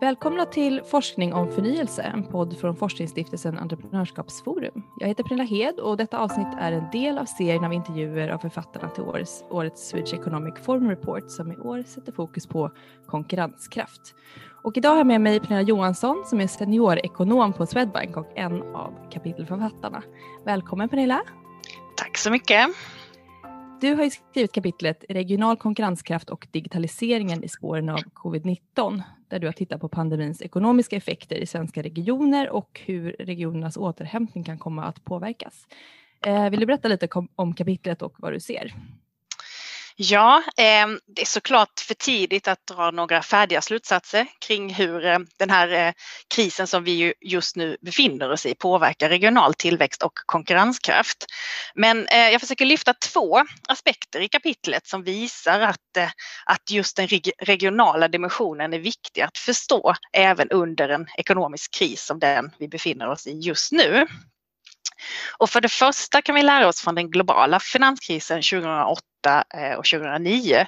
Välkomna till Forskning om förnyelse, en podd från forskningsstiftelsen Entreprenörskapsforum. Jag heter Pernilla Hed och detta avsnitt är en del av serien av intervjuer av författarna till årets, årets Swedish Economic Forum Report som i år sätter fokus på konkurrenskraft. Och idag har jag med mig Pernilla Johansson som är seniorekonom på Swedbank och en av kapitelförfattarna. Välkommen Pernilla! Tack så mycket! Du har skrivit kapitlet Regional konkurrenskraft och digitaliseringen i spåren av covid-19 där du har tittat på pandemins ekonomiska effekter i svenska regioner och hur regionernas återhämtning kan komma att påverkas. Eh, vill du berätta lite om kapitlet och vad du ser? Ja, ehm, det är såklart för tidigt att dra några färdiga slutsatser kring hur ehm, den här eh, krisen som vi just nu befinner oss i påverkar regional tillväxt och konkurrenskraft. Men eh, jag försöker lyfta två aspekter i kapitlet som visar att, eh, att just den regionala dimensionen är viktig att förstå även under en ekonomisk kris som den vi befinner oss i just nu. Och för det första kan vi lära oss från den globala finanskrisen 2008 eh, och 2009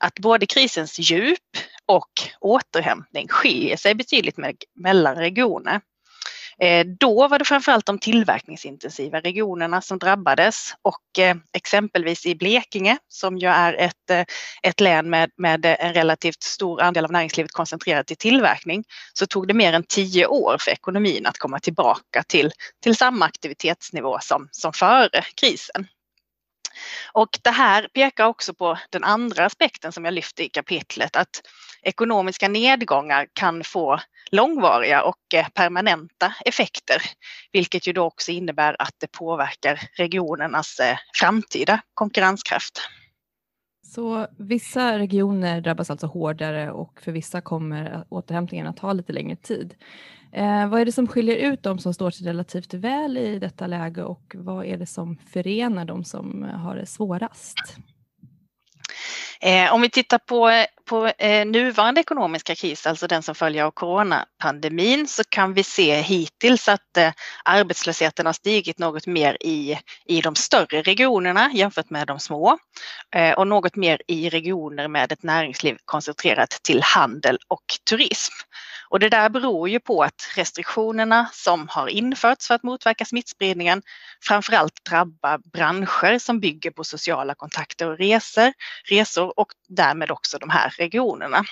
att både krisens djup och återhämtning skiljer sig betydligt mellan regioner. Eh, då var det framförallt de tillverkningsintensiva regionerna som drabbades och eh, exempelvis i Blekinge som ju är ett, eh, ett län med, med en relativt stor andel av näringslivet koncentrerat till tillverkning så tog det mer än tio år för ekonomin att komma tillbaka till, till samma aktivitetsnivå som, som före krisen. Och det här pekar också på den andra aspekten som jag lyfte i kapitlet, att ekonomiska nedgångar kan få långvariga och eh, permanenta effekter, vilket ju då också innebär att det påverkar regionernas eh, framtida konkurrenskraft. Så vissa regioner drabbas alltså hårdare och för vissa kommer återhämtningen att ta lite längre tid. Eh, vad är det som skiljer ut de som står sig relativt väl i detta läge och vad är det som förenar de som har det svårast? Eh, om vi tittar på, på eh, nuvarande ekonomiska kris, alltså den som följer av coronapandemin, så kan vi se hittills att eh, arbetslösheten har stigit något mer i, i de större regionerna jämfört med de små eh, och något mer i regioner med ett näringsliv koncentrerat till handel och turism. Och det där beror ju på att restriktionerna som har införts för att motverka smittspridningen framförallt drabbar branscher som bygger på sociala kontakter och resor, resor och därmed också de här regionerna.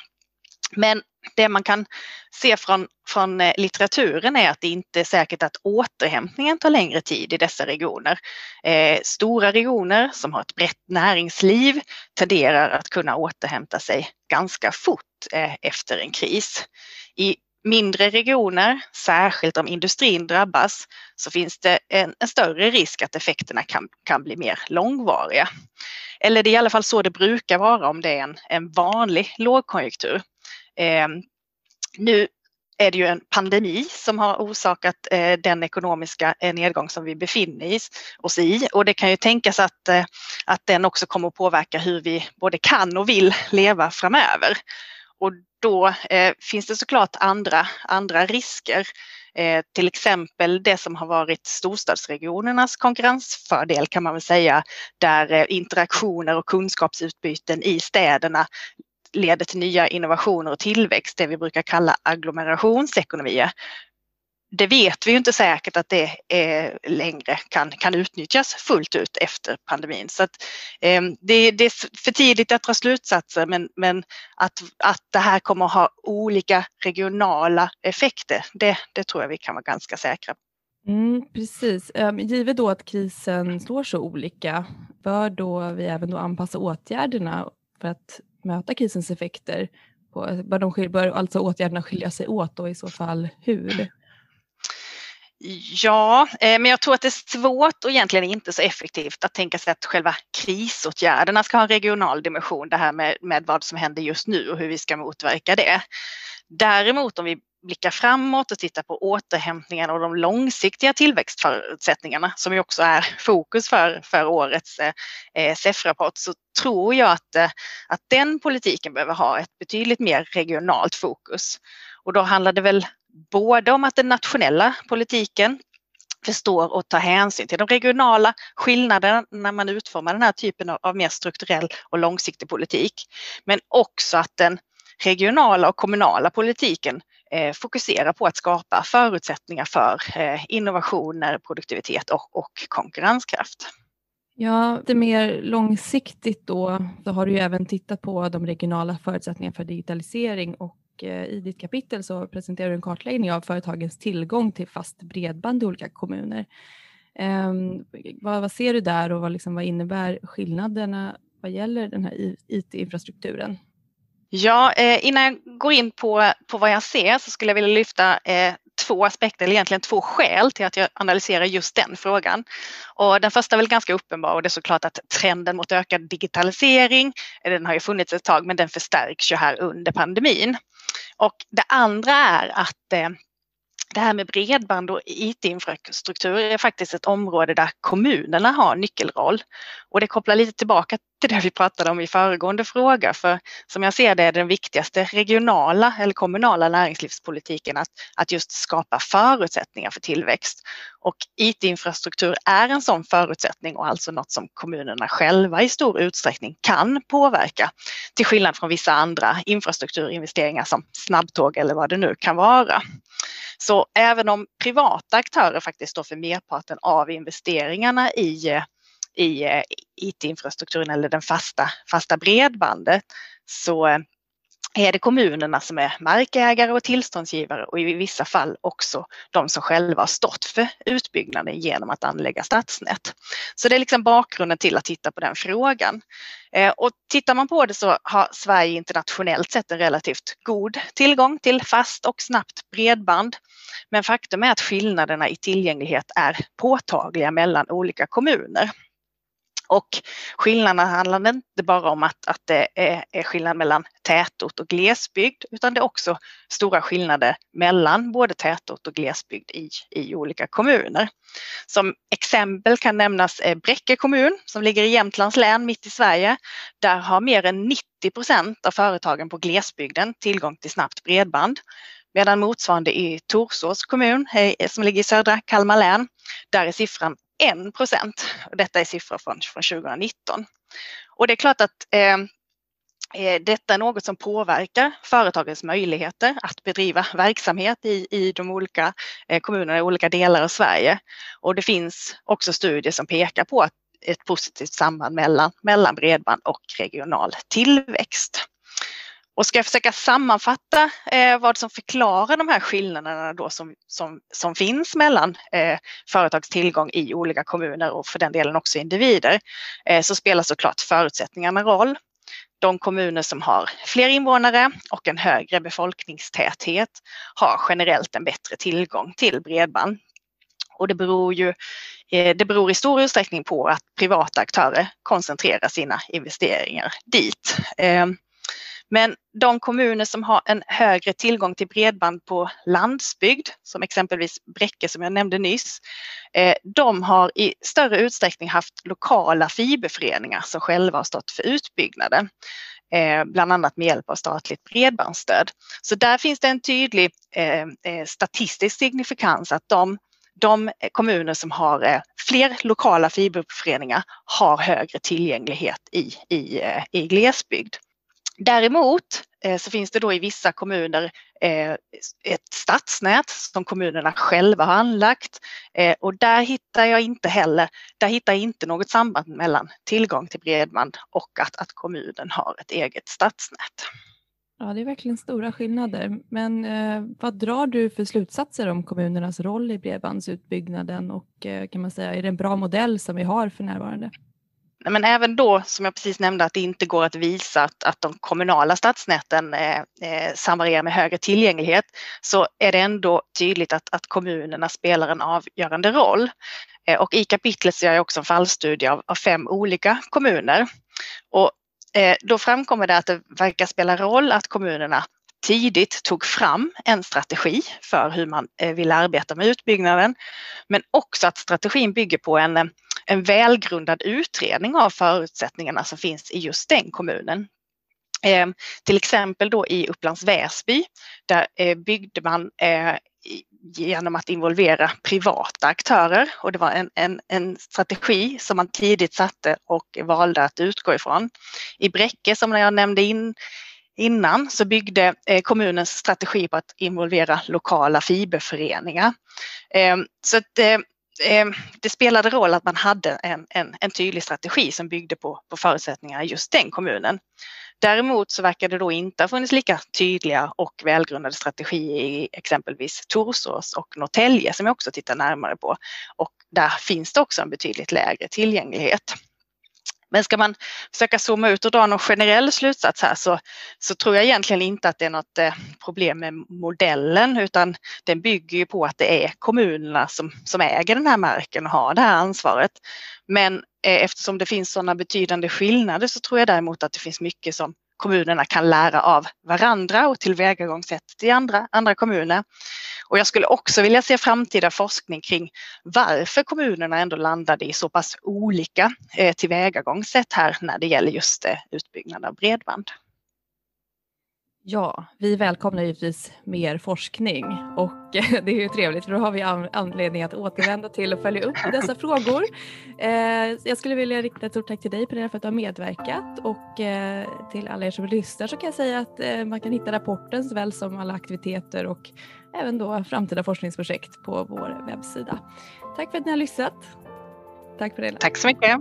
Men det man kan se från, från eh, litteraturen är att det inte är säkert att återhämtningen tar längre tid i dessa regioner. Eh, stora regioner som har ett brett näringsliv tenderar att kunna återhämta sig ganska fort eh, efter en kris. I mindre regioner, särskilt om industrin drabbas, så finns det en, en, större risk att effekterna kan, kan bli mer långvariga. Eller det är i alla fall så det brukar vara om det är en, en vanlig lågkonjunktur. Eh, nu är det ju en pandemi som har orsakat eh, den ekonomiska eh, nedgång som vi befinner oss i och det kan ju tänkas att, eh, att den också kommer att påverka hur vi både kan och vill leva framöver. Och då eh, finns det såklart andra, andra risker. Eh, till exempel det som har varit storstadsregionernas konkurrensfördel kan man väl säga, där eh, interaktioner och kunskapsutbyten i städerna leder till nya innovationer och tillväxt, det vi brukar kalla agglomerationsekonomier det vet vi ju inte säkert att det är längre kan, kan utnyttjas fullt ut efter pandemin. Så att, eh, det, det, är för tidigt att dra slutsatser men, men att, att det här kommer att ha olika regionala effekter, det, det tror jag vi kan vara ganska säkra på. Mm, precis. Ehm, givet då att krisen slår så olika, bör då vi även då anpassa åtgärderna för att möta krisens effekter? På, bör, de, bör alltså åtgärderna skilja sig åt och i så fall hur? Ja, eh, men jag tror att det är svårt och egentligen inte så effektivt att tänka sig att själva krisåtgärderna ska ha en regional dimension, det här med, med vad som händer just nu och hur vi ska motverka det. Däremot om vi blickar framåt och tittar på återhämtningen och de långsiktiga tillväxtförutsättningarna som ju också är fokus för, för årets eh, eh SEF-rapport så tror jag att, eh, att den politiken behöver ha ett betydligt mer regionalt fokus. Och då handlar det väl både om att den nationella politiken förstår och tar hänsyn till de regionala skillnaderna när man utformar den här typen av mer strukturell och långsiktig politik. Men också att den regionala och kommunala politiken eh, fokuserar på att skapa förutsättningar för eh, innovationer, produktivitet och, och konkurrenskraft. Ja, lite mer långsiktigt då Då har du ju även tittat på de regionala förutsättningarna för digitalisering och Eh, i ditt kapitel så presenterar du en kartläggning av företagens tillgång till fast bredband i olika kommuner. Ehm, vad, vad, ser du där och vad, liksom, vad innebär skillnaderna vad gäller den här IT-infrastrukturen? Ja, eh, innan jag går in på, på vad jag ser så skulle jag vilja lyfta eh, två aspekter, eller egentligen två skäl till att jag analyserar just den frågan. Och den första är väl ganska uppenbar och det är såklart att trenden mot ökad digitalisering, eh, den har ju funnits ett tag men den förstärks ju här under pandemin. Och det andra är att eh, det här med bredband och IT-infrastruktur är faktiskt ett område där kommunerna har nyckelroll. Och det kopplar lite tillbaka till det vi pratade om i föregående fråga. För som jag ser det är den viktigaste regionala eller kommunala näringslivspolitiken att, att just skapa förutsättningar för tillväxt. Och IT-infrastruktur är en sån förutsättning och alltså något som kommunerna själva i stor utsträckning kan påverka. Till skillnad från vissa andra infrastrukturinvesteringar som snabbtåg eller vad det nu kan vara. Så även om privata aktörer faktiskt står för merparten av investeringarna i, eh, eh, i IT-infrastrukturen eller den fasta, fasta bredbandet så eh, är det kommunerna som är markägare och tillståndsgivare och i vissa fall också de som själva har stått för utbyggnaden genom att anlägga stadsnät. Så det är liksom bakgrunden till att titta på den frågan. Eh, och tittar man på det så har Sverige internationellt sett en relativt god tillgång till fast och snabbt bredband. Men faktum är att skillnaderna i tillgänglighet är påtagliga mellan olika kommuner. Och skillnaderna handlar inte bara om att, att det är, är skillnad mellan tätort och glesbygd utan det är också stora skillnader mellan både tätort och glesbygd i, i olika kommuner. Som exempel kan nämnas eh, Bräcke kommun som ligger i Jämtlands län mitt i Sverige. Där har mer än 90 procent av företagen på glesbygden tillgång till snabbt bredband. Medan motsvarande i Torsås kommun eh, som ligger i södra Kalmar län, där är siffran 1 procent. Detta är siffror från, från 2019. Och det är klart att eh, eh, detta är något som påverkar företagens möjligheter att bedriva verksamhet i, i de olika eh, kommunerna i olika delar av Sverige. Och det finns också studier som pekar på ett positivt samband mellan, mellan bredband och regional tillväxt. Och ska jag försöka sammanfatta eh, vad som förklarar de här skillnaderna då som, som, som finns mellan eh, företags tillgång i olika kommuner och för den delen också individer, eh, så spelar såklart förutsättningarna roll. De kommuner som har fler invånare och en högre befolkningstäthet har generellt en bättre tillgång till bredband. Och det beror ju eh, det beror i stor utsträckning på att privata aktörer koncentrerar sina investeringar dit. Eh, men de kommuner som har en högre tillgång till bredband på landsbygd, som exempelvis Bräcke som jag nämnde nyss, eh, de har i större utsträckning haft lokala fiberföreningar som själva har stått för utbyggnaden. Eh, bland annat med hjälp av statligt bredbandsstöd. Så där finns det en tydlig eh, statistisk signifikans att de de kommuner som har fler lokala fiberföreningar har högre tillgänglighet i, i, i glesbygd. Däremot eh, så finns det då i vissa kommuner eh, ett stadsnät som kommunerna själva har anlagt eh, och där hittar jag inte heller, där hittar jag inte något samband mellan tillgång till bredband och att, att kommunen har ett eget stadsnät. Ja, det är verkligen stora skillnader. Men eh, vad drar du för slutsatser om kommunernas roll i bredbandsutbyggnaden och eh, kan man säga, är det en bra modell som vi har för närvarande? Men även då, som jag precis nämnde, att det inte går att visa att, att de kommunala stadsnäten eh, eh samvarierar med högre tillgänglighet, så är det ändå tydligt att, att kommunerna spelar en avgörande roll. Eh, och i kapitlet så gör jag också en fallstudie av, av fem olika kommuner. Och eh, då framkommer det att det verkar spela roll att kommunerna tidigt tog fram en strategi för hur man eh, vill arbeta med utbyggnaden. Men också att strategin bygger på en en välgrundad utredning av förutsättningarna som finns i just den kommunen. Eh, till exempel då i Upplands Väsby, där eh, byggde man eh, genom att involvera privata aktörer och det var en, en, en, strategi som man tidigt satte och valde att utgå ifrån. I Bräcke som jag nämnde in, innan så byggde eh, kommunens strategi på att involvera lokala fiberföreningar. Eh, så att, eh, Eh, det spelade roll att man hade en, en, en tydlig strategi som byggde på, på förutsättningarna i just den kommunen. Däremot så verkar det då inte ha funnits lika tydliga och välgrundade strategier i exempelvis Torsås och Norrtälje som jag också tittar närmare på. Och där finns det också en betydligt lägre tillgänglighet. Men ska man försöka zooma ut och dra någon generell slutsats här så, så tror jag egentligen inte att det är något eh, problem med modellen utan den bygger ju på att det är kommunerna som, som äger den här marken och har det här ansvaret. Men eh, eftersom det finns sådana betydande skillnader så tror jag däremot att det finns mycket som kommunerna kan lära av varandra och tillvägagångssättet i andra, andra kommuner. Och jag skulle också vilja se framtida forskning kring varför kommunerna ändå landade i så pass olika eh, tillvägagångssätt här när det gäller just eh, utbyggnad av bredband. Ja, vi välkomnar givetvis mer forskning och det är ju trevligt för då har vi anledning att återvända till och följa upp dessa frågor. Eh, jag skulle vilja rikta ett stort tack till dig Pernilla för att du har medverkat och eh, till alla er som lyssnar så kan jag säga att eh, man kan hitta rapporten såväl som alla aktiviteter och även då framtida forskningsprojekt på vår webbsida. Tack för att ni har lyssnat. Tack för det. Tack så mycket.